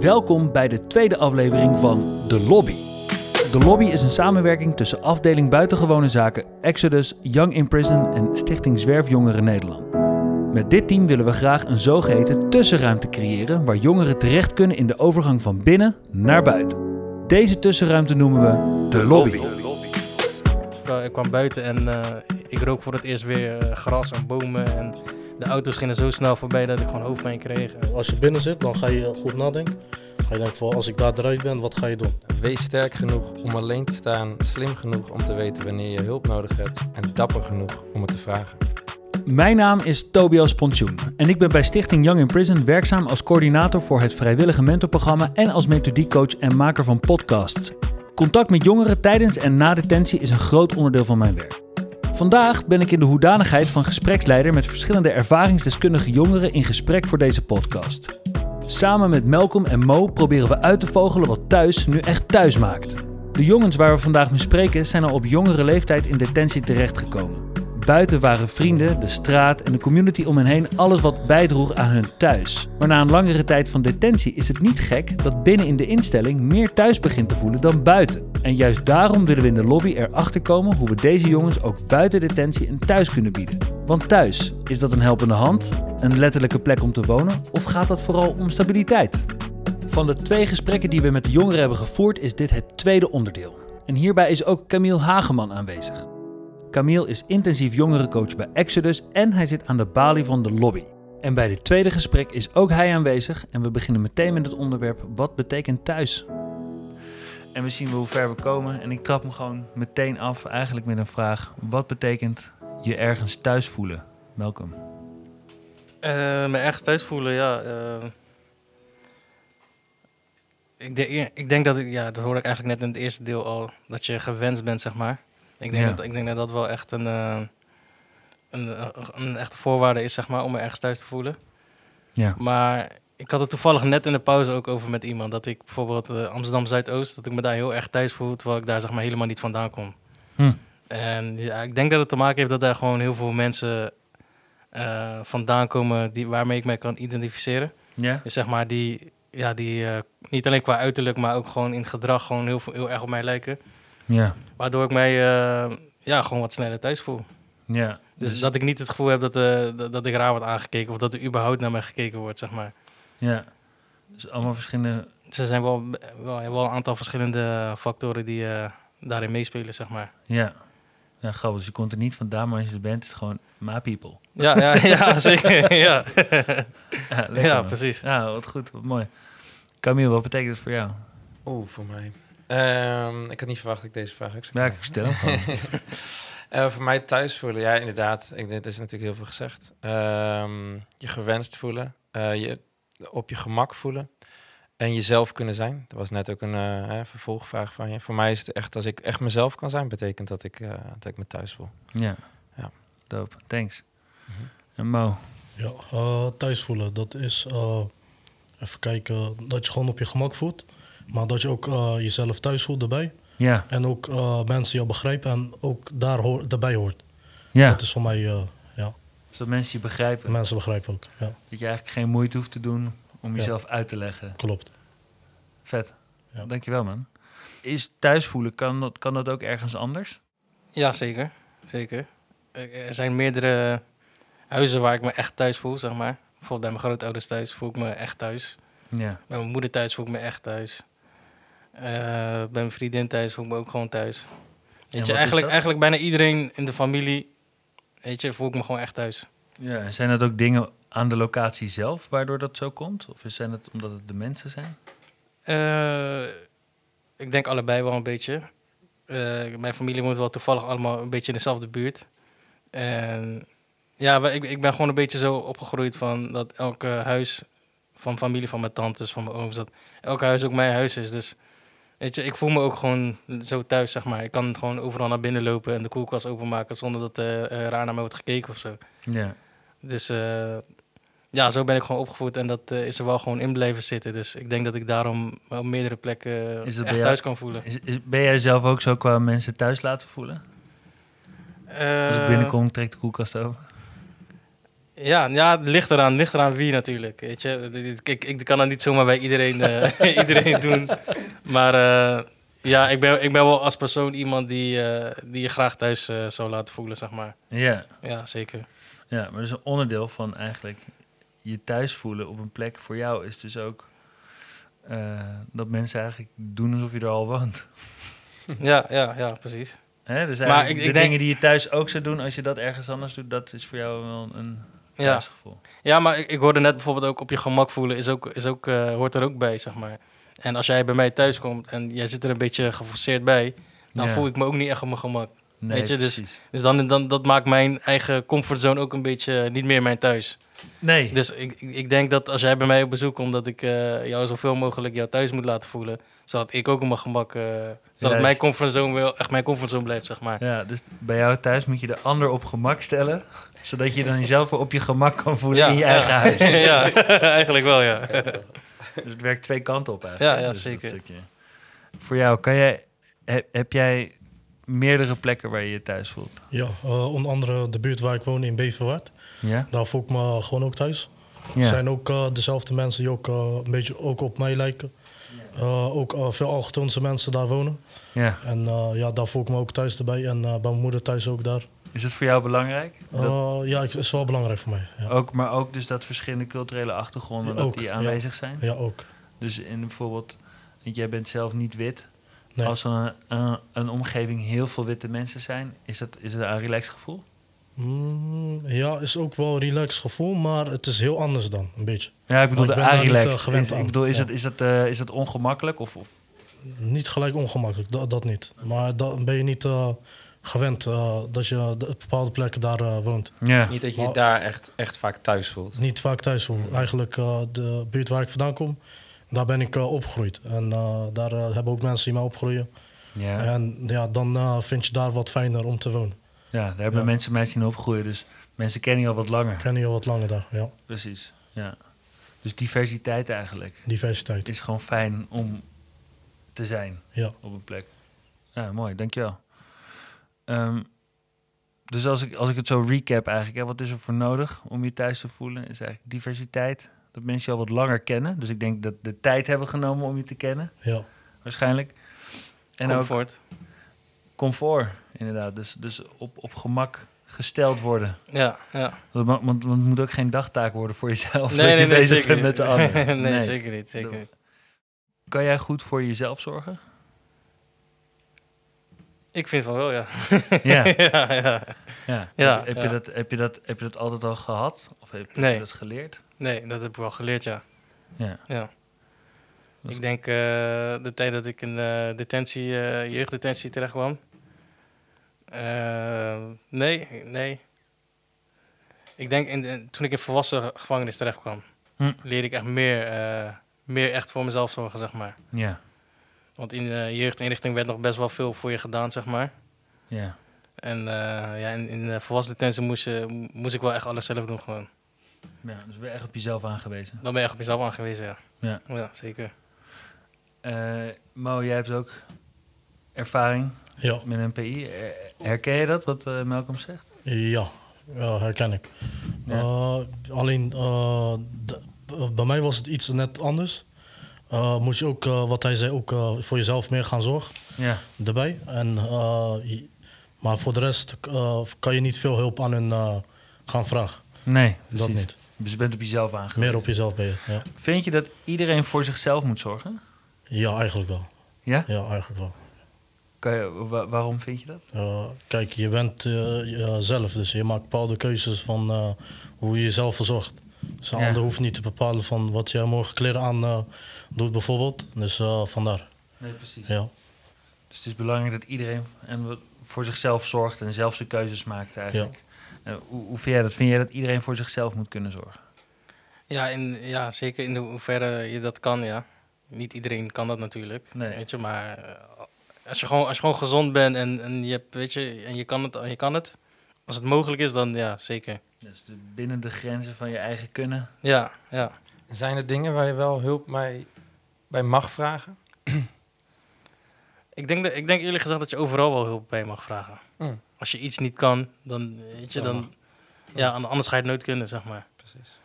Welkom bij de tweede aflevering van De Lobby. De Lobby is een samenwerking tussen afdeling Buitengewone Zaken, Exodus, Young in Prison en Stichting Zwerfjongeren Nederland. Met dit team willen we graag een zogeheten tussenruimte creëren waar jongeren terecht kunnen in de overgang van binnen naar buiten. Deze tussenruimte noemen we De Lobby. Ik, ik kwam buiten en eh, ik rook voor het eerst weer eh, gras en bomen. En de auto's gingen zo snel voorbij dat ik gewoon hoofdpijn kreeg. Als je binnen zit, dan ga je goed nadenken. Ga je denken van, als ik daar eruit ben, wat ga je doen? Wees sterk genoeg om alleen te staan, slim genoeg om te weten wanneer je hulp nodig hebt en dapper genoeg om het te vragen. Mijn naam is Tobias Pontjoen en ik ben bij Stichting Young in Prison werkzaam als coördinator voor het vrijwillige mentorprogramma en als methodiekcoach en maker van podcasts. Contact met jongeren tijdens en na detentie is een groot onderdeel van mijn werk. Vandaag ben ik in de hoedanigheid van gespreksleider met verschillende ervaringsdeskundige jongeren in gesprek voor deze podcast. Samen met Malcolm en Mo proberen we uit te vogelen wat thuis nu echt thuis maakt. De jongens waar we vandaag mee spreken zijn al op jongere leeftijd in detentie terechtgekomen. Buiten waren vrienden, de straat en de community om hen heen alles wat bijdroeg aan hun thuis. Maar na een langere tijd van detentie is het niet gek dat binnen in de instelling meer thuis begint te voelen dan buiten. En juist daarom willen we in de lobby erachter komen hoe we deze jongens ook buiten detentie een thuis kunnen bieden. Want thuis, is dat een helpende hand, een letterlijke plek om te wonen of gaat dat vooral om stabiliteit? Van de twee gesprekken die we met de jongeren hebben gevoerd is dit het tweede onderdeel. En hierbij is ook Camille Hageman aanwezig. Camille is intensief jongerencoach bij Exodus en hij zit aan de balie van de lobby. En bij dit tweede gesprek is ook hij aanwezig en we beginnen meteen met het onderwerp wat betekent thuis? En we zien hoe ver we komen en ik trap hem gewoon meteen af eigenlijk met een vraag. Wat betekent je ergens thuis voelen? Welkom. Uh, me ergens thuis voelen, ja. Uh, ik, denk, ik denk dat ik, ja, dat hoorde ik eigenlijk net in het eerste deel al, dat je gewenst bent, zeg maar. Ik denk, Ja. dat, ik denk dat dat wel echt een, eh, een, een echte voorwaarde is, zeg maar, om me ergens thuis te voelen. Ja. Maar ik had het toevallig net in de pauze ook over met iemand. Dat ik bijvoorbeeld eh, Amsterdam Zuidoost, dat ik me daar heel erg thuis voel, terwijl ik daar zeg maar helemaal niet vandaan kom. Hm. En ja, ik denk dat het te maken heeft dat daar gewoon heel veel mensen eh, vandaan komen die, waarmee ik mij kan identificeren. Ja? Dus zeg maar die, ja, die eh, niet alleen qua uiterlijk, maar ook gewoon in gedrag gewoon heel, veel- heel erg op mij lijken. Ja. Waardoor ik mij eh, ja, gewoon wat sneller thuis voel. Ja. Dus, dat ik niet het gevoel heb dat, eh, dat, dat ik raar word aangekeken of dat er überhaupt naar mij gekeken wordt, zeg maar. Ja. Dus allemaal verschillende... Dus er zijn wel, wel, wel een aantal verschillende factoren die eh, daarin meespelen, zeg maar. Ja. Ja, grappig. Dus je komt er niet vandaan, maar als je er bent, is het gewoon my people. Ja, ja, ja zeker. ja. Ja, lekker, ja, precies. Ja, wat goed, wat mooi. Camille, wat betekent het voor jou? Oeh, voor mij. Ehm, ik had niet verwacht dat ik deze vraag ook zou Ja, ik stel hem gewoon. Eh, voor mij thuis voelen, ja, inderdaad. Ik, dit is natuurlijk heel veel gezegd. Ehm, je gewenst voelen, eh, je op je gemak voelen en jezelf kunnen zijn. Dat was net ook een eh, hè, vervolgvraag van je. Voor mij is het echt, als ik echt mezelf kan zijn, betekent dat ik, eh, dat ik me thuis voel. Ja. Ja. Dope. Thanks. Mhm. En Mo? Ja, thuis voelen, dat is eh, even kijken, dat je gewoon op je gemak voelt. Maar dat je ook eh, jezelf thuis voelt erbij. Ja. En ook eh, mensen jou begrijpen en ook daar hoor, daarbij hoort. Ja. Dat is voor mij, eh, ja, Zodat mensen je begrijpen. mensen begrijpen ook. Ja, Dat je eigenlijk geen moeite hoeft te doen om Ja. jezelf uit te leggen. klopt. Vet. Ja. Dankjewel, man. Is thuis voelen, kan dat, kan dat ook ergens anders? Ja, zeker. Zeker. Er er zijn meerdere huizen waar ik me echt thuis voel, zeg maar. Bijvoorbeeld bij mijn grootouders thuis voel ik me echt thuis. Ja. Bij mijn moeder thuis voel ik me echt thuis. Eh, bij mijn vriendin thuis voel ik me ook gewoon thuis. Weet je, eigenlijk, eigenlijk bijna iedereen in de familie, weet je, voel ik me gewoon echt thuis. ja. En zijn dat ook dingen aan de locatie zelf waardoor dat zo komt? Of zijn het omdat het de mensen zijn? Eh, ik denk allebei wel een beetje. Eh, mijn familie woont wel toevallig allemaal een beetje in dezelfde buurt. En ja, ik, ik ben gewoon een beetje zo opgegroeid van dat elke huis van familie van mijn tantes, van mijn ooms, dat elk huis ook mijn huis is. Dus weet je, ik voel me ook gewoon zo thuis, zeg maar. Ik kan gewoon overal naar binnen lopen en de koelkast openmaken zonder dat er eh, raar naar me wordt gekeken of zo. Ja. Dus eh, ja, zo ben ik gewoon opgevoed en dat eh, is er wel gewoon in blijven zitten. Dus ik denk dat ik daarom op meerdere plekken echt jou- thuis kan voelen. Is, is- ben jij zelf ook zo qua mensen thuis laten voelen? Als ik Eh, binnenkom, trek de koelkast open. Ja, ja, ligt eraan, ligt eraan wie natuurlijk. Weet je, ik, ik, ik kan dat niet zomaar bij iedereen, eh, iedereen doen. Maar eh, ja, ik ben, ik ben wel als persoon iemand die, eh, die je graag thuis zou laten voelen, zeg maar. Ja. Ja, zeker. ja, maar dat is een onderdeel van eigenlijk je thuis voelen op een plek voor jou is dus ook dat mensen eigenlijk doen alsof je er al woont. Ja, ja, ja, precies. Hè? Dus Maar ik- de ik denk- dingen die je thuis ook zou doen als je dat ergens anders doet, dat is voor jou wel een Ja, ja maar ik, ik hoorde net bijvoorbeeld ook op je gemak voelen, is ook, is ook, eh, hoort er ook bij, zeg maar. En als jij bij mij thuis komt en jij zit er een beetje geforceerd bij, dan Ja. voel ik me ook niet echt op mijn gemak. Nee, Weet je, dus-. Dus dan, dan, dat maakt mijn eigen comfortzone ook een beetje niet meer mijn thuis. Nee, Dus ik, ik, denk dat als jij bij mij op bezoek komt, dat ik eh, jou zoveel mogelijk jou thuis moet laten voelen. Zodat ik ook op mijn gemak, eh, zodat mijn comfortzone wel echt mijn comfortzone blijft, zeg maar. ja, dus bij jou thuis moet je de ander op gemak stellen, zodat je dan jezelf weer op je gemak kan voelen in je eigen huis. ja, eigenlijk wel, ja. Dus het werkt twee kanten op eigenlijk. Ja, ja, Dus zeker. Voor jou, kan jij, heb, heb jij meerdere plekken waar je je thuis voelt? Ja, eh, onder andere de buurt waar ik woon in Beverwaard. Ja? Daar voel ik me gewoon ook thuis. Er zijn ook eh, dezelfde mensen die ook eh, een beetje ook op mij lijken. Ook veel allochtoonse mensen daar wonen. ja. En ja, daar voel ik me ook thuis erbij. En bij mijn moeder thuis ook daar. Is het voor jou belangrijk? Dat ja, het is wel belangrijk voor mij. Ja, ook, maar ook dus dat verschillende culturele achtergronden dat Ook, die aanwezig zijn? ja ook. Dus in bijvoorbeeld, want jij bent zelf niet wit. Nee. Als er een, een, een omgeving heel veel witte mensen zijn, is dat, is het een relaxed gevoel? Mm, ja, is ook wel een relaxed gevoel, maar het is heel anders dan, een beetje. Ja, ik bedoel Maar de ik ben daar niet, relaxed. eh, ik bedoel, is, Ja. het, is, dat, eh, is dat ongemakkelijk? Of, of Niet gelijk ongemakkelijk, dat, dat niet. Maar dan ben je niet eh, gewend eh, dat je op bepaalde plekken daar woont. ja. Niet dat je je daar echt, echt vaak thuis voelt. Niet vaak thuis voel. Eigenlijk eh, de buurt waar ik vandaan kom, daar ben ik eh, opgegroeid. En eh, daar eh, hebben ook mensen die mij opgroeien. Ja. En ja, dan vind je daar wat fijner om te wonen. ja, daar hebben Ja. mensen mij zien opgroeien. Dus mensen kennen je al wat langer. Ik ken je al wat langer daar, ja. Precies, ja. Dus diversiteit eigenlijk Diversiteit. is gewoon fijn om te zijn Ja. op een plek. Ja, mooi, dankjewel. Ehm dus als ik, als ik het zo recap eigenlijk, hè, wat is er voor nodig om je thuis te voelen? Is eigenlijk diversiteit, dat mensen je al wat langer kennen. Dus ik denk dat de tijd hebben genomen om je te kennen, Ja. waarschijnlijk. En ook Comfort. comfort, inderdaad. Dus, dus op, op gemak gesteld worden. Ja, ja. Want, want, want het moet ook geen dagtaak worden voor jezelf. Nee, dat nee, je nee, bezig zeker bent met niet. de ander. nee, zeker niet, zeker niet. Kan jij goed voor jezelf zorgen? Ik vind van wel, ja. Ja. ja, ja. ja. Ja, heb. Je dat, heb, je dat, heb je dat altijd al gehad? Of heb, heb Nee. je dat geleerd? Nee, dat heb ik wel geleerd, ja. Ja. ja. Ik denk eh, de tijd dat ik in eh, detentie, eh, jeugddetentie terecht kwam. Nee, nee. Ik denk in toen ik in volwassen gevangenis terecht kwam, Hm. leerde ik echt meer, meer echt voor mezelf zorgen, zeg maar. Ja. Want in de jeugdinrichting werd nog best wel veel voor je gedaan, zeg maar. Ja. En ja, in, in de volwassen detentie moest, je, moest ik wel echt alles zelf doen gewoon. Ja. Dus ben je echt op jezelf aangewezen. Dan ben je echt op jezelf aangewezen, ja. Ja. Ja, zeker. Eh, Mo, jij hebt ook ervaring Ja. met een PI. Eh, Herken je dat, wat eh, Malcolm zegt? Ja, ja, herken ik. Ja. Alleen eh, de- bij mij was het iets net anders. Eh, moet je ook, eh, wat hij zei, ook eh, voor jezelf meer gaan zorgen Ja. erbij. En, eh, je- maar voor de rest eh, kan je niet veel hulp aan hun eh, gaan vragen. Nee, Dat niet. Dus je bent op jezelf aangewezen. Meer op jezelf ben je. Ja, Vind je dat iedereen voor zichzelf moet zorgen? ja eigenlijk wel. Ja? Ja, eigenlijk wel. Kan je, wa- waarom vind je dat? Eh, kijk, je bent eh, jezelf, dus je maakt bepaalde keuzes van eh, hoe je jezelf verzorgt. Dus een Ja. ander hoeft niet te bepalen van wat jij morgen kleren aan doet bijvoorbeeld. Dus vandaar, Nee, precies. ja. Dus het is belangrijk dat iedereen en voor zichzelf zorgt en zelf zijn keuzes maakt eigenlijk. Eh, hoe, hoe vind jij dat? Vind jij dat iedereen voor zichzelf moet kunnen zorgen? Ja, in, ja, zeker in de hoeverre je dat kan, ja. Niet iedereen kan dat natuurlijk, Nee. weet je. Maar eh, als je gewoon, als je gewoon gezond bent en, en, je, hebt, weet je, en je, kan het, je kan het, als het mogelijk is, dan ja, zeker. Dus de- binnen de grenzen van je eigen kunnen. Ja, ja. Zijn er dingen waar je wel hulp bij, bij mag vragen? Ik denk, dat, ik denk eerlijk gezegd dat je overal wel hulp bij mag vragen. Hmm. Als je iets niet kan, dan, weet je, dan, Ja, an- anders ga je het nooit kunnen, zeg maar. Precies.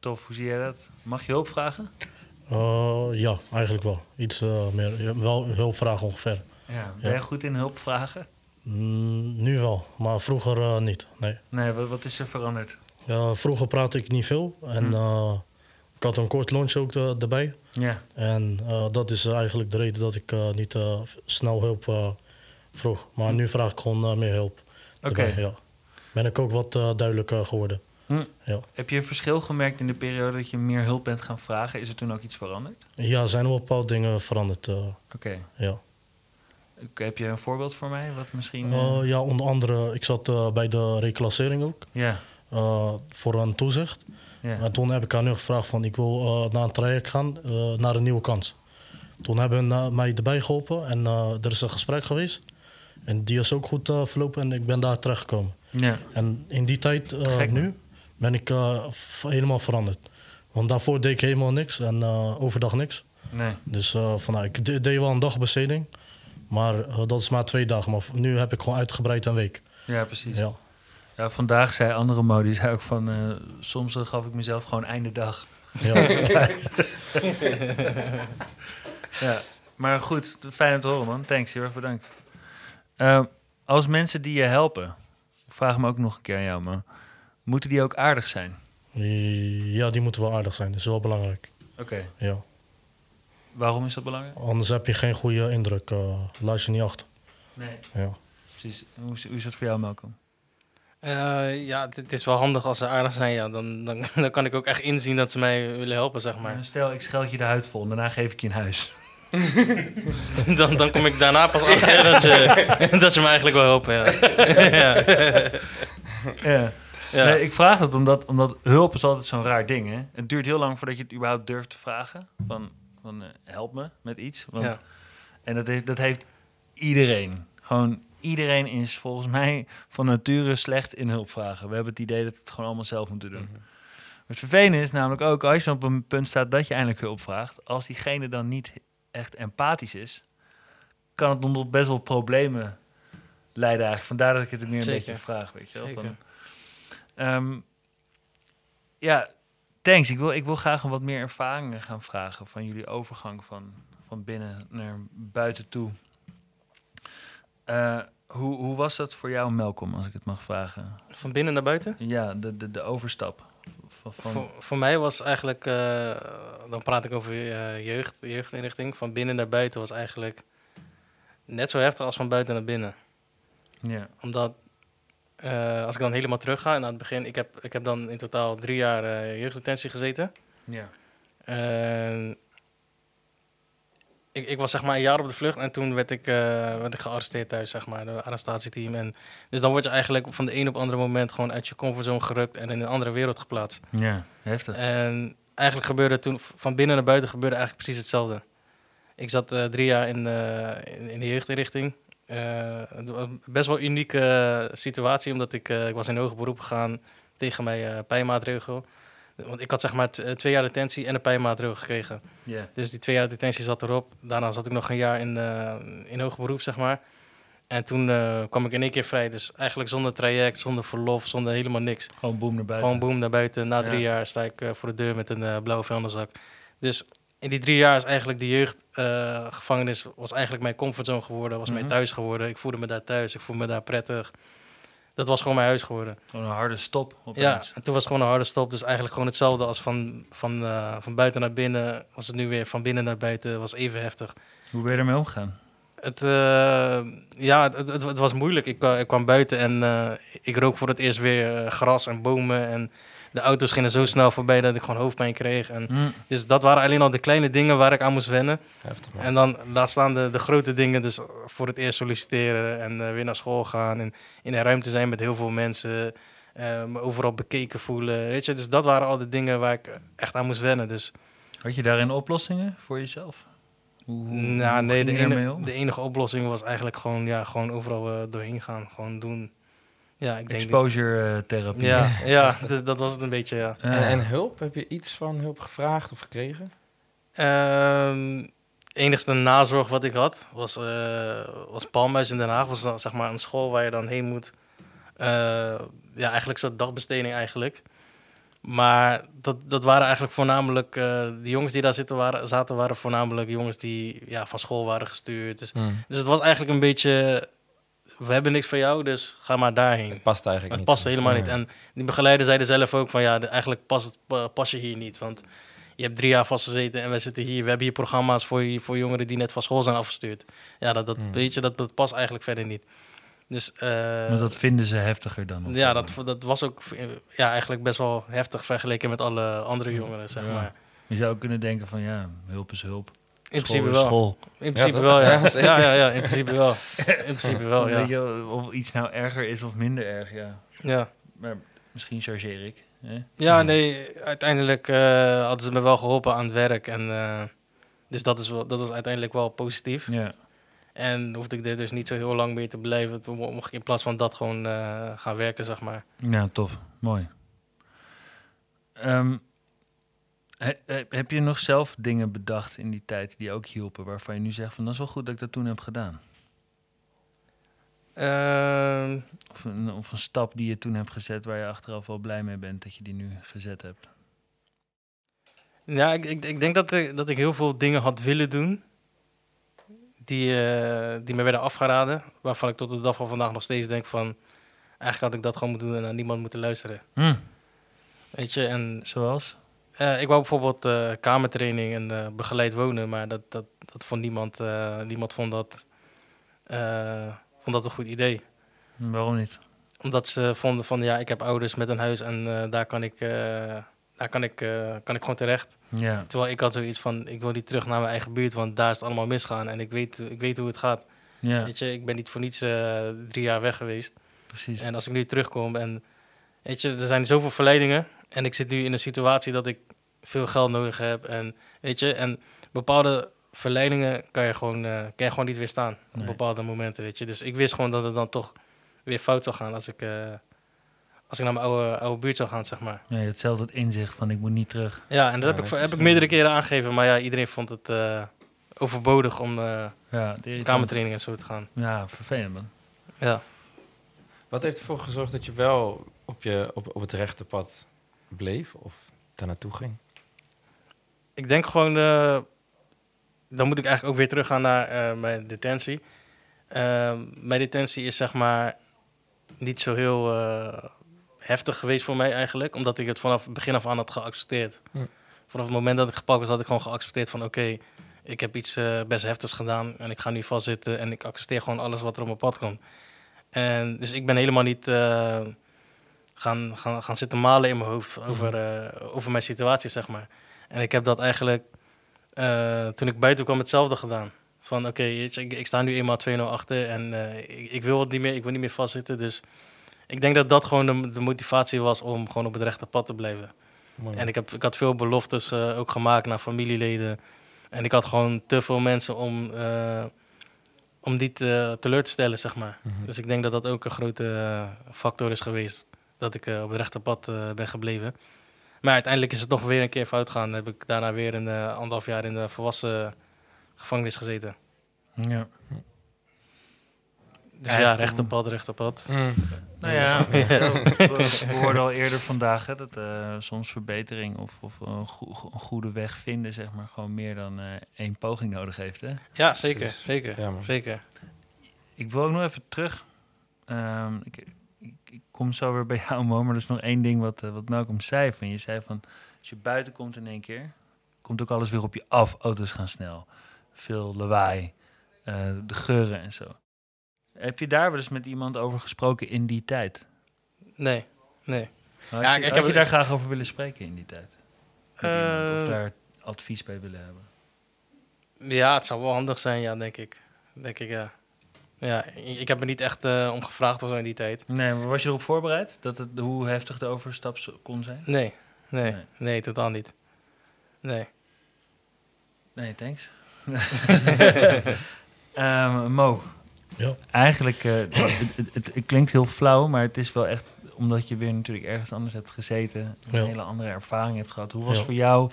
Tof, hoe zie jij dat? Mag je hulp vragen? Eh, ja, eigenlijk wel. Iets eh, meer. Wel hulpvragen ongeveer. Ja. Ben Ja. je goed in hulp vragen? Mm, nu wel, maar vroeger eh, niet. Nee. Nee, wat, wat is er veranderd? Ja, vroeger praatte ik niet veel. En Hm. eh, ik had een kort lunch ook erbij. Ja. En eh, dat is eigenlijk de reden dat ik eh, niet eh, snel hulp vroeg. Maar nu vraag ik gewoon eh, meer hulp. Oké. ja. Ben ik ook wat eh, duidelijker geworden. Hm. Ja. Heb je een verschil gemerkt in de periode dat je meer hulp bent gaan vragen? Is er toen ook iets veranderd? Ja, er zijn wel bepaalde dingen veranderd. eh, Oké. ja. Heb je een voorbeeld voor mij? Wat misschien... ja, onder andere, ik zat bij de reclassering ook. ja. voor een toezicht. Ja. En toen heb ik aan hun gevraagd van ik wil naar een traject gaan, naar een nieuwe kans. Toen hebben ze mij erbij geholpen en er is een gesprek geweest. En die is ook goed eh, verlopen en ik ben daar terechtgekomen. ja. En in die tijd, eh, Gek, nu, ben ik eh, helemaal veranderd. Want daarvoor deed ik helemaal niks en overdag niks. Nee. Dus van, nou, ik de- deed wel een dagbesteding, maar dat is maar twee dagen. Maar nu heb ik gewoon uitgebreid een week. Ja, precies. Ja. Ja, vandaag zei andere modi, zei ook van... soms gaf ik mezelf gewoon einde dag. Ja. Ja, maar goed, fijn om te horen man. Thanks, heel erg bedankt. Eh, als mensen die je helpen, ik vraag me ook nog een keer aan jou, man. Moeten die ook aardig zijn? ja, die moeten wel aardig zijn. Dat is wel belangrijk. Oké, Ja. waarom is dat belangrijk? Anders heb je geen goede indruk. eh luister niet achter. Nee, Ja. precies. Hoe is, hoe is dat voor jou, Malcolm? Eh, ja, het, is wel handig als ze aardig zijn. Ja, dan, dan, dan kan ik ook echt inzien dat ze mij willen helpen, zeg maar. Maar stel, ik scheld je de huid vol en daarna geef ik je een huis. dan, dan kom ik daarna pas achter dat, je, dat je me eigenlijk wil helpen. Ja. ja. Ja. Ja. Nee, ik vraag het omdat, omdat hulp is altijd zo'n raar ding. Hè? Het duurt heel lang voordat je het überhaupt durft te vragen. Van, van eh, help me met iets. Want, Ja. En dat heeft, dat heeft iedereen. Gewoon iedereen is volgens mij van nature slecht in hulp vragen. We hebben het idee dat we het gewoon allemaal zelf moeten doen. Mhm. Het vervelende is namelijk ook als je op een punt staat dat je eindelijk hulp vraagt. Als diegene dan niet echt empathisch is, kan het tot best wel problemen leiden eigenlijk. Vandaar dat ik het meer een Zeker. beetje vraag, weet je wel. Van, Ehm, ja, thanks. Ik wil, ik wil graag een wat meer ervaringen gaan vragen van jullie overgang van, van binnen naar buiten toe. Eh, hoe, hoe was dat voor jou, Melkom, als ik het mag vragen? Van binnen naar buiten? Ja, de, de, de overstap. Van, van, Voor, voor mij was eigenlijk, eh, dan praat ik over eh, jeugd, jeugdinrichting. Van binnen naar buiten was eigenlijk net zo heftig als van buiten naar binnen. ja. Omdat, eh, als ik dan helemaal terug ga, en aan het begin, ik heb, ik heb dan in totaal drie jaar jeugddetentie gezeten. Ja. En ik, ik was zeg maar een jaar op de vlucht en toen werd ik, eh, werd ik gearresteerd thuis, zeg maar, de arrestatieteam. En, dus dan word je eigenlijk van de een op het andere moment gewoon uit je comfortzone gerukt en in een andere wereld geplaatst. Ja, heftig. En eigenlijk gebeurde toen, van binnen naar buiten gebeurde eigenlijk precies hetzelfde. Ik zat eh, drie jaar in, eh, in, in de jeugdinrichting. Het was best wel een unieke situatie, omdat ik, ik was in hoger beroep gegaan tegen mijn pijnmaatregel. Want ik had zeg maar eh, twee jaar detentie en een pijnmaatregel gekregen. Dus die twee jaar detentie zat erop. Daarna zat ik nog een jaar in, eh, in hoger beroep, zeg maar. En toen eh, kwam ik in één keer vrij. Dus eigenlijk zonder traject, zonder verlof, zonder helemaal niks. Gewoon boem naar buiten. Gewoon boem naar buiten. Na drie Ja. jaar sta ik voor de deur met een blauwe vuilniszak. Dus in die drie jaar is eigenlijk de jeugdgevangenis was eigenlijk mijn comfortzone geworden. Was Mhm. mijn thuis geworden. Ik voelde me daar thuis. Ik voelde me daar prettig. Dat was gewoon mijn huis geworden. Gewoon een harde stop opeens. Ja, en toen was het gewoon een harde stop. Dus eigenlijk gewoon hetzelfde als van, van, eh, van buiten naar binnen. Was het nu weer van binnen naar buiten. Was even heftig. Hoe ben je ermee omgegaan? Het, eh, ja, het, het, het was moeilijk. Ik, kwa- ik kwam buiten en eh, ik rook voor het eerst weer eh, gras en bomen. En de auto's gingen zo snel voorbij dat ik gewoon hoofdpijn kreeg. En, Hm. dus dat waren alleen al de kleine dingen waar ik aan moest wennen. Heftig. En dan laat staan de, de grote dingen. Dus voor het eerst solliciteren en eh, weer naar school gaan. En in een ruimte zijn met heel veel mensen. eh, me overal bekeken voelen. Weet je? Dus dat waren al de dingen waar ik echt aan moest wennen. Dus Had je daarin oplossingen voor jezelf? Hoe, nou, hoe nee, de, ene, de enige oplossing was eigenlijk gewoon, ja, gewoon overal eh, doorheen gaan. Gewoon doen. Ja, ik denk. Exposure eh, therapie. ja, ja dat was het een beetje, ja. En, en hulp? Heb je iets van hulp gevraagd of gekregen? Ehm enigste nazorg wat ik had was, eh was Palmhuis in Den Haag. Was dan, zeg maar een school waar je dan heen moet. Eh, ja, eigenlijk een soort dagbesteding eigenlijk. Maar dat, dat waren eigenlijk voornamelijk, eh, de jongens die daar zitten waren, zaten waren voornamelijk jongens die ja, van school waren gestuurd. Dus, Mm. dus het was eigenlijk een beetje, we hebben niks voor jou, dus ga maar daarheen. Het past eigenlijk Het niet. paste helemaal niet. En die begeleider zeiden zelf ook van ja, eigenlijk past het, pa- pas je hier niet. Want je hebt drie jaar vastgezeten en wij zitten hier. We hebben hier programma's voor, je- voor jongeren die net van school zijn afgestuurd. Ja, dat, dat, Hmm. weet je, dat, dat past eigenlijk verder niet. Dus eh, Maar dat vinden ze heftiger dan? ja, dat, dat was ook ja, eigenlijk best wel heftig vergeleken met alle andere jongeren, zeg Ja. maar. Je zou kunnen denken van ja, hulp is hulp. In School principe wel. School. In principe wel, ja. Ja, Ja, ja, in principe wel. In principe wel, ja. Weet je, of iets nou erger is of minder erg, ja. Ja. Maar misschien chargeer ik. Hè? Ja, nee, uiteindelijk eh, hadden ze me wel geholpen aan het werk. En, eh, dus dat, is wel, dat was uiteindelijk wel positief. Ja. En hoefde ik er dus niet zo heel lang meer te blijven. Toen mo- mocht ik in plaats van dat gewoon eh, gaan werken, zeg maar. Ja, tof. Mooi. Ehm, he- he- heb je nog zelf dingen bedacht in die tijd die ook hielpen, waarvan je nu zegt van dat is wel goed dat ik dat toen heb gedaan? Ehm, Of een, of een stap die je toen hebt gezet waar je achteraf wel blij mee bent dat je die nu gezet hebt? ja, ik, ik, ik denk dat ik, dat ik heel veel dingen had willen doen. Die, eh, die me werden afgeraden. Waarvan ik tot de dag van vandaag nog steeds denk van... Eigenlijk had ik dat gewoon moeten doen en naar niemand moeten luisteren. Hm. Weet je, en Zoals? Eh, ik wou bijvoorbeeld eh, kamertraining en eh, begeleid wonen, maar dat, dat, dat vond niemand. niemand vond dat, vond dat een goed idee. Waarom niet? Omdat ze vonden van ja, ik heb ouders met een huis en daar, kan ik, daar kan, ik, kan ik gewoon terecht. Ja. Terwijl ik had zoiets van ik wil niet terug naar mijn eigen buurt, want daar is het allemaal misgaan en ik weet, ik weet hoe het gaat. Ja, Weet je, ik ben niet voor niets drie jaar weg geweest. precies. En als ik nu terugkom en weet je, er zijn zoveel verleidingen en ik zit nu in een situatie dat ik veel geld nodig heb en weet je, en bepaalde verleidingen kan je gewoon, eh, kan je gewoon niet weerstaan Nee. op bepaalde momenten, weet je. Dus ik wist gewoon dat het dan toch weer fout zou gaan als ik, eh, als ik naar mijn oude, oude buurt zou gaan, zeg maar. Ja, je hebt zelf het inzicht van ik moet niet terug. Ja, en dat Ja, heb, ik, heb ik meerdere keren aangegeven, maar ja, iedereen vond het eh, overbodig om eh Ja, kamertraining en zo te gaan. Ja, vervelend man. Ja. Wat heeft ervoor gezorgd dat je wel op, je, op, op het rechte pad bleef of daar naartoe ging? Ik denk gewoon, eh, dan moet ik eigenlijk ook weer teruggaan naar eh, mijn detentie. Ehm, mijn detentie is zeg maar niet zo heel eh, heftig geweest voor mij eigenlijk, omdat ik het vanaf het begin af aan had geaccepteerd. Hm. Vanaf het moment dat ik gepakt was, had ik gewoon geaccepteerd van oké, ik heb iets best heftigs gedaan en ik ga nu vastzitten en ik accepteer gewoon alles wat er op mijn pad komt. En dus ik ben helemaal niet gaan, gaan, gaan zitten malen in mijn hoofd over, eh, over mijn situatie, zeg maar. En ik heb dat eigenlijk, eh, toen ik buiten kwam, hetzelfde gedaan. Van oké, ik, ik sta nu eenmaal 2-0 achter en eh, ik, ik wil het niet meer, ik wil niet meer vastzitten. Dus ik denk dat dat gewoon de, de motivatie was om gewoon op het rechte pad te blijven. Mooi. En ik, heb, ik had veel beloftes ook gemaakt naar familieleden. En ik had gewoon te veel mensen om, om die te, teleur te stellen, zeg maar. Mhm. Dus ik denk dat dat ook een grote factor is geweest dat ik eh, op het rechte pad eh, ben gebleven. Maar uiteindelijk is het nog weer een keer fout gegaan. heb ik daarna weer een eh, anderhalf jaar in de volwassen gevangenis gezeten. Ja. Dus ja, Eigenlijk- rechte pad, rechte pad. Mm. Nou ja, we, we hoorden al eerder vandaag hè, dat eh, soms verbetering of, of een, goe- een goede weg vinden, zeg maar, gewoon meer dan eh, één poging nodig heeft. Hè? Ja, zeker, zeker, Ja, zeker. Ik wil ook nog even terug. Ehm, ik kom zo weer bij jou, Mo, maar er is nog één ding wat, eh, wat Malcolm zei. Van, je zei van, als je buiten komt in één keer, komt ook alles weer op je af. Auto's gaan snel, veel lawaai, eh, de geuren en zo. Heb je daar wel eens met iemand over gesproken in die tijd? Nee, nee. Had, Ja, je, ik- ik had heb- je daar graag over willen spreken in die tijd? Iemand, of Eh, daar advies bij willen hebben? Ja, het zou wel handig zijn, ja, denk ik. Denk ik, ja. Ja, ik heb er niet echt eh, om gevraagd of zo in die tijd. Nee, maar was je erop voorbereid? Dat het, hoe heftig de overstap kon zijn? Nee, nee, Nee. nee, totaal niet. Nee. Nee, thanks. Ehm, Mo, Ja. eigenlijk, eh, het, het, het, het klinkt heel flauw, maar het is wel echt omdat je weer natuurlijk ergens anders hebt gezeten, een Ja. hele andere ervaring hebt gehad. Hoe was Ja. voor jou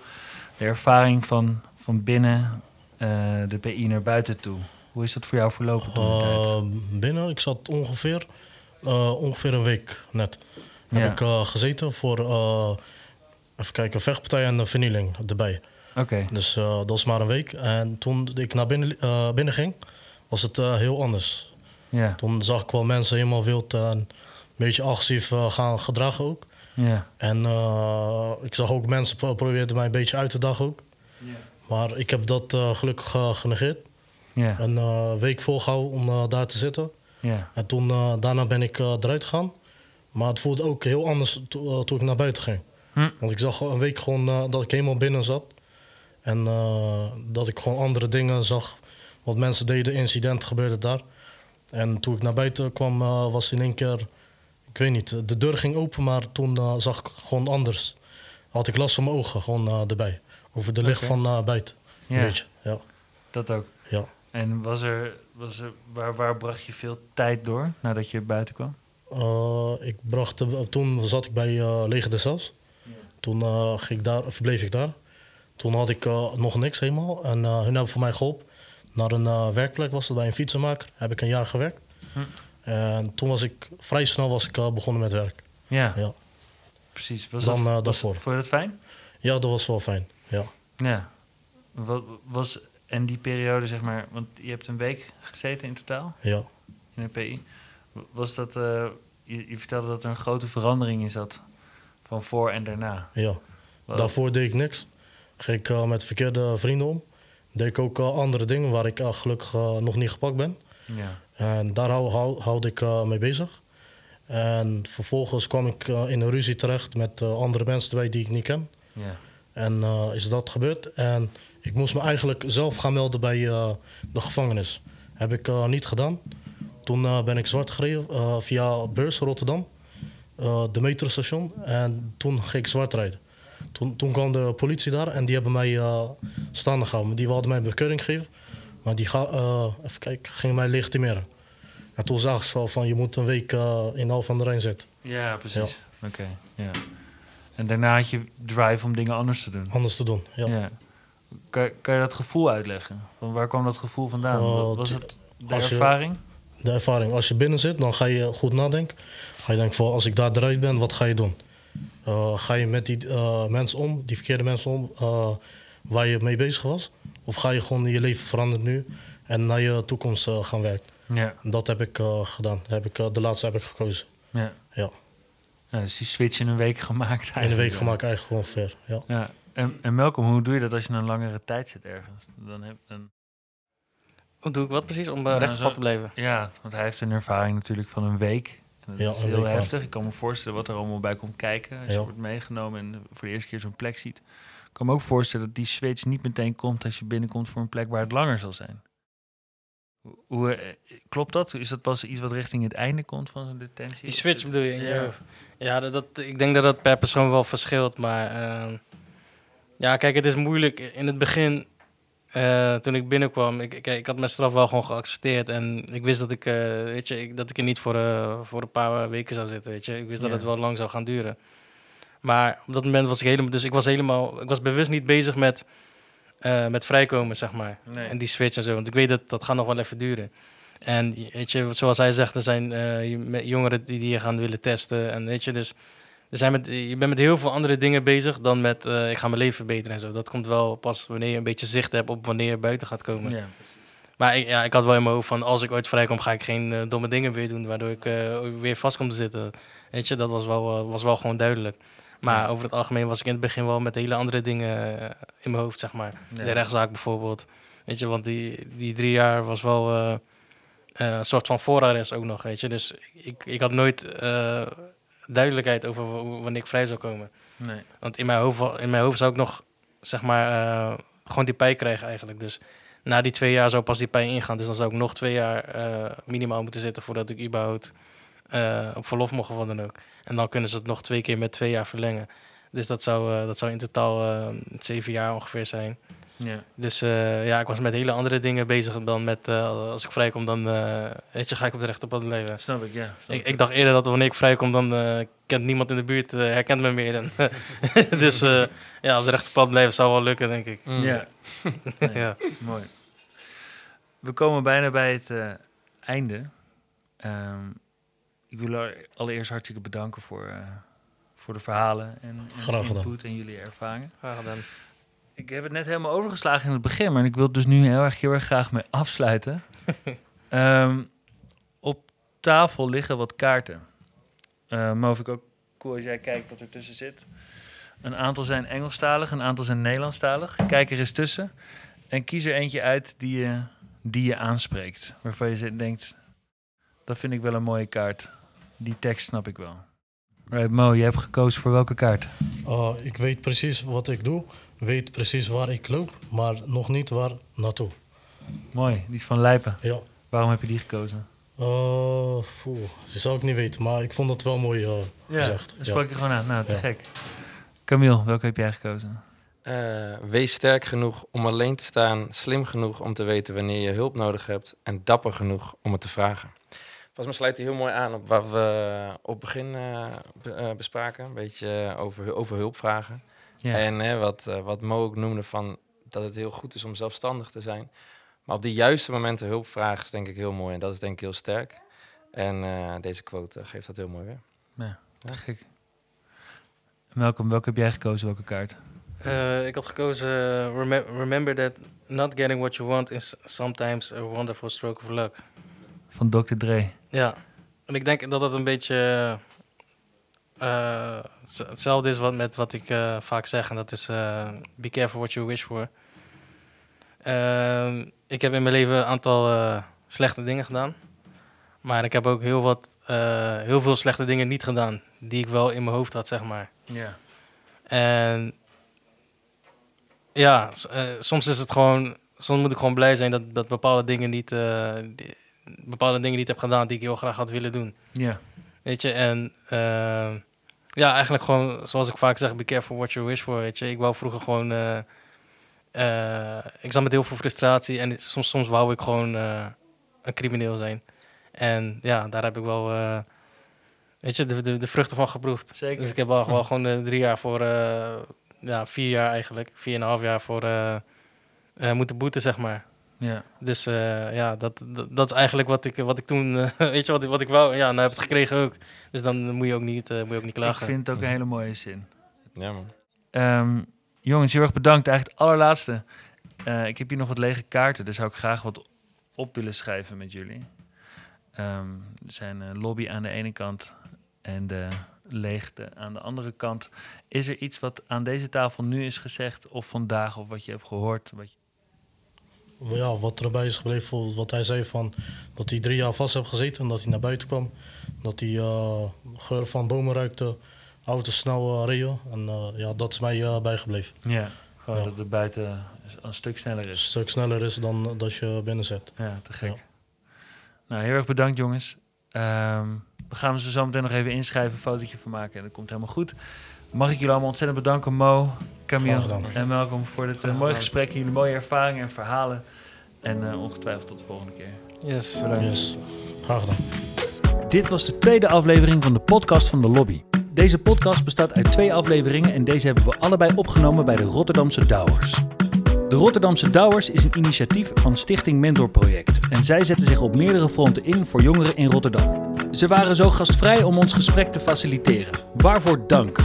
de ervaring van, van binnen eh, de PI naar buiten toe? Hoe is dat voor jou verlopen toen de tijd? Eh, binnen, ik zat ongeveer, eh, ongeveer een week net. Ja. heb ik eh, gezeten voor, eh, even kijken, vechtpartij en vernieling erbij. Oké. Dus dat was maar een week. En toen ik naar binnen, binnen ging, was het heel anders. Ja. Toen zag ik wel mensen helemaal wild en een beetje agressief gaan gedragen ook. Ja. En ik zag ook mensen pro- probeerden mij een beetje uit te dagen ook. Maar ik heb dat gelukkig genegeerd. Ja. Een eh, week volgehouden om eh, daar te zitten. Ja. En toen, eh, daarna ben ik eruit gegaan. Maar het voelde ook heel anders to- toen ik naar buiten ging. Hm. Want ik zag een week gewoon dat ik helemaal binnen zat. En dat ik gewoon andere dingen zag. Wat mensen deden, incidenten gebeurden daar. En toen ik naar buiten kwam, was in één keer... Ik weet niet, de deur ging open, maar toen zag ik gewoon anders. Had ik last van mijn ogen gewoon erbij. Over de licht van buiten. Ja. Weet je, ja. Dat ook. ja. En was er, was er, waar, waar bracht je veel tijd door nadat je buiten kwam? Eh, ik bracht, toen zat ik bij eh Leger de Zels. Toen eh, ging ik daar, verbleef ik daar. Toen had ik nog niks helemaal. En hun hebben voor mij geholpen. Naar een werkplek was het bij een fietsenmaker. Heb ik een jaar gewerkt. Hm. En toen was ik, vrij snel was ik begonnen met werk. Ja, Ja. precies. Was Dan, dat, was, daarvoor. Vond je dat fijn? Ja, dat was wel fijn. Ja. Ja. Wat was, en die periode, zeg maar, want je hebt een week gezeten in totaal Ja. in een PI. Was dat, eh, je, je vertelde dat er een grote verandering in zat van voor en daarna. ja. Wat- Daarvoor deed ik niks. Ging ik eh, met verkeerde vrienden om. Deed ik ook eh, andere dingen waar ik gelukkig nog niet gepakt ben. Ja. En daar hou, hou, houd ik mee bezig. En vervolgens kwam ik in een ruzie terecht met andere mensen erbij die ik niet ken. Ja. En eh, is dat gebeurd. En ik moest me eigenlijk zelf gaan melden bij eh, de gevangenis. Heb ik eh, niet gedaan. Toen ben ik zwart gereden via Beurs Rotterdam, de metrostation. En toen ging ik zwart rijden. Toen, toen kwam de politie daar en die hebben mij staande gehouden. Die wilden mij een bekeuring geven. Maar die ga, even kijken, gingen mij legitimeren. En toen zagen ze van je moet een week in Al van de Rijn zitten. Ja, precies. Oké, ja. En daarna had je drive om dingen anders te doen. Anders te doen. Ja. Ja. Kan, kan je dat gevoel uitleggen? Van waar kwam dat gevoel vandaan? Oh, Was het de je- ervaring? de ervaring. Als je binnen zit, dan ga je goed nadenken. Ga je denken van, als ik daar eruit ben, wat ga je doen? Eh, ga je met die eh, mensen om, die verkeerde mensen om, eh, waar je mee bezig was? Of ga je gewoon je leven veranderen nu en naar je toekomst gaan werken? Ja. Dat heb ik gedaan. Heb ik, de laatste heb ik gekozen. ja. Ja. Ja, dus die switch in een week gemaakt In een week gemaakt eigenlijk ongeveer. Ja. Ja. En, en Malcolm, hoe doe je dat als je een langere tijd zit ergens? Dan heb, dan, Hoe doe ik wat precies om uh, recht op pad te blijven? ja, want hij heeft een ervaring natuurlijk van een week. En dat Ja, is een heel heftig. Ik kan me voorstellen wat er allemaal bij komt kijken. Als je Ja. wordt meegenomen en voor de eerste keer zo'n plek ziet. Ik kan me ook voorstellen dat die switch niet meteen komt als je binnenkomt voor een plek waar het langer zal zijn. Hoe- eh, klopt dat? Is dat pas iets wat richting het einde komt van zo'n detentie? Die switch bedoel je? in je Ja. Ja, dat, dat, ik denk dat dat per persoon wel verschilt. Maar ehm, ja, kijk, het is moeilijk. In het begin, eh, toen ik binnenkwam, ik, ik, ik had mijn straf wel gewoon geaccepteerd. En ik wist dat ik, eh, weet je, ik, dat ik er niet voor, eh, voor een paar weken zou zitten. Weet je. Ik wist dat het wel lang zou gaan duren. Maar op dat moment was ik helemaal... Dus ik was helemaal... Ik was bewust niet bezig met, met vrijkomen, zeg maar. Nee. En die switch en zo. Want ik weet dat dat gaat nog wel even duren. En weet je, zoals hij zegt, er zijn eh, jongeren die, die je gaan willen testen. En weet je, dus er zijn met, je bent met heel veel andere dingen bezig dan met eh, ik ga mijn leven verbeteren en zo. Dat komt wel pas wanneer je een beetje zicht hebt op wanneer je buiten gaat komen. Ja. Maar ik, ja, ik had wel in mijn hoofd van als ik ooit vrijkom, ga ik geen eh, domme dingen weer doen waardoor ik weer vast kom te zitten. Weet je, dat was wel, was wel gewoon duidelijk. Maar Ja. over het algemeen was ik in het begin wel met hele andere dingen in mijn hoofd, zeg maar. Ja. De rechtszaak bijvoorbeeld. Weet je, want die, die drie jaar was wel een soort van voorarrest ook nog, weet je. Dus ik, ik had nooit eh, duidelijkheid over wanneer ik vrij zou komen. Nee. Want in mijn hoofd, in mijn hoofd zou ik nog, zeg maar, eh, gewoon die pijn krijgen eigenlijk. Dus na die twee jaar zou pas die pijn ingaan. Dus dan zou ik nog twee jaar eh, minimaal moeten zitten voordat ik überhaupt eh, op verlof mocht of wat dan ook. En dan kunnen ze het nog twee keer met twee jaar verlengen. Dus dat zou, eh, dat zou in totaal eh, zeven jaar ongeveer zijn. Ja. Dus eh, ja, ik was met hele andere dingen bezig dan met eh, als ik vrijkom, dan eh, weet je, ga ik op de rechte pad leven. Snap ik, ja. Snap Ik, ik dacht eerder dat wanneer ik vrijkom, dan eh, kent niemand in de buurt, herkent me meer. Dan. dus eh, ja, op de rechte pad blijven zou wel lukken, denk ik. Mm. Ja. Nee, Ja. Mooi. We komen bijna bij het einde. Ehm, ik wil allereerst hartstikke bedanken voor, uh, voor de verhalen en, en Graag gedaan. en jullie ervaringen. Graag gedaan. Ik heb het net helemaal overgeslagen in het begin, maar ik wil het dus nu heel erg, heel erg graag mee afsluiten. um, op tafel liggen wat kaarten. Uh, maar of ik ook cool als jij kijkt wat er tussen zit. Een aantal zijn Engelstalig, een aantal zijn Nederlandstalig. Kijk er eens tussen en kies er eentje uit die je, die je aanspreekt. Waarvan je denkt, dat vind ik wel een mooie kaart. Die tekst snap ik wel. Right, Mo, je hebt gekozen voor welke kaart? Uh, ik weet precies wat ik doe, weet precies waar ik loop, maar nog niet waar naartoe. Mooi, die is van Lijpen. Ja. Waarom heb je die gekozen? Uh, dat zou ik niet weten, maar ik vond het wel mooi uh, ja, gezegd. Dan sprak je gewoon aan. Nou, te gek. Camille, welke heb jij gekozen? Uh, wees sterk genoeg om alleen te staan, slim genoeg om te weten wanneer je hulp nodig hebt en dapper genoeg om het te vragen. Volgens mij sluit hij heel mooi aan op wat we op het begin be, uh, bespraken. Een beetje over, over hulp vragen. Ja. En wat, wat Mo ook noemde van dat het heel goed is om zelfstandig te zijn. Maar op de juiste momenten hulp vragen is denk ik heel mooi. En dat is denk ik heel sterk. En deze quote geeft dat heel mooi weer. Ja, ja. gek. Welke, welke heb jij gekozen, welke kaart? Uh, ik had gekozen uh, rem Remember that not getting what you want is sometimes a wonderful stroke of luck. Van Dr. Dre. Ja, en ik denk dat dat een beetje uh, hetzelfde is wat, met wat ik vaak zeg. En dat is be careful what you wish for. Ehm, ik heb in mijn leven een aantal slechte dingen gedaan. Maar ik heb ook heel, wat, heel veel slechte dingen niet gedaan. Die ik wel in mijn hoofd had, zeg maar. Ja. En ja, uh, soms is het gewoon. Soms moet ik gewoon blij zijn dat, dat bepaalde dingen niet. Uh, die, bepaalde dingen niet heb gedaan die ik heel graag had willen doen. Ja. Weet je, en uh, ja, eigenlijk gewoon, zoals ik vaak zeg, be careful what you wish for. Weet je, ik wou vroeger gewoon. ik zat met heel veel frustratie en soms, soms wou ik gewoon een crimineel zijn. En ja, daar heb ik wel. weet je, de, de, de vruchten van geproefd. Zeker. Dus ik heb wel, wel gewoon drie jaar voor ja, vier jaar eigenlijk, vier en een half jaar voor moeten boeten, zeg maar. Ja. Dus uh, ja, dat, dat, dat, is eigenlijk wat ik, wat ik toen, weet je, wat, wat ik wou. Ja, nou heb ik het gekregen ook. Dus dan moet je ook niet, moet je ook niet klagen. Ik vind het ook een hele mooie zin. Ja, man. Um, jongens, heel erg bedankt. Eigenlijk het allerlaatste. ik heb hier nog wat lege kaarten, dus zou ik graag wat op willen schrijven met jullie. Um, er zijn een lobby aan de ene kant en de leegte aan de andere kant. Is er iets wat aan deze tafel nu is gezegd of vandaag of wat je hebt gehoord? Wat je... Ja, wat erbij is gebleven, wat hij zei van dat hij drie jaar vast heeft gezeten en dat hij naar buiten kwam. Dat hij uh, geur van bomen ruikte, auto's snel uh, reden. En uh, ja, dat is mij bijgebleven. Ja, gewoon ja. dat het buiten een stuk sneller is. Een stuk sneller is dan dat je binnen zit. Ja, te gek. Ja. Nou, heel erg bedankt jongens. Um, we gaan ze zo meteen nog even inschrijven, een fotootje van maken en dat komt helemaal goed. Mag ik jullie allemaal ontzettend bedanken, Mo, Camille en Malcolm, voor dit uh, mooie gesprek, jullie mooie ervaringen en verhalen. En uh, ongetwijfeld tot de volgende keer. Yes, bedankt. Yes. Graag gedaan. Dit was de tweede aflevering van de podcast van de Lobby. Deze podcast bestaat uit twee afleveringen en deze hebben we allebei opgenomen bij de Rotterdamse Douwers. De Rotterdamse Douwers is een initiatief van Stichting Mentorproject en zij zetten zich op meerdere fronten in voor jongeren in Rotterdam. Ze waren zo gastvrij om ons gesprek te faciliteren. Waarvoor dank.